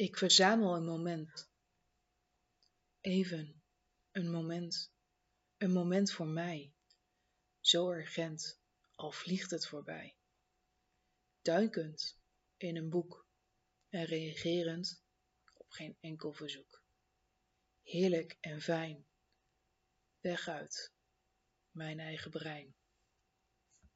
Ik verzamel een moment. Even, een moment. Een moment voor mij. Zo urgent, al vliegt het voorbij. Duikend in een boek en reagerend op geen enkel verzoek. Heerlijk en fijn. Weg uit mijn eigen brein.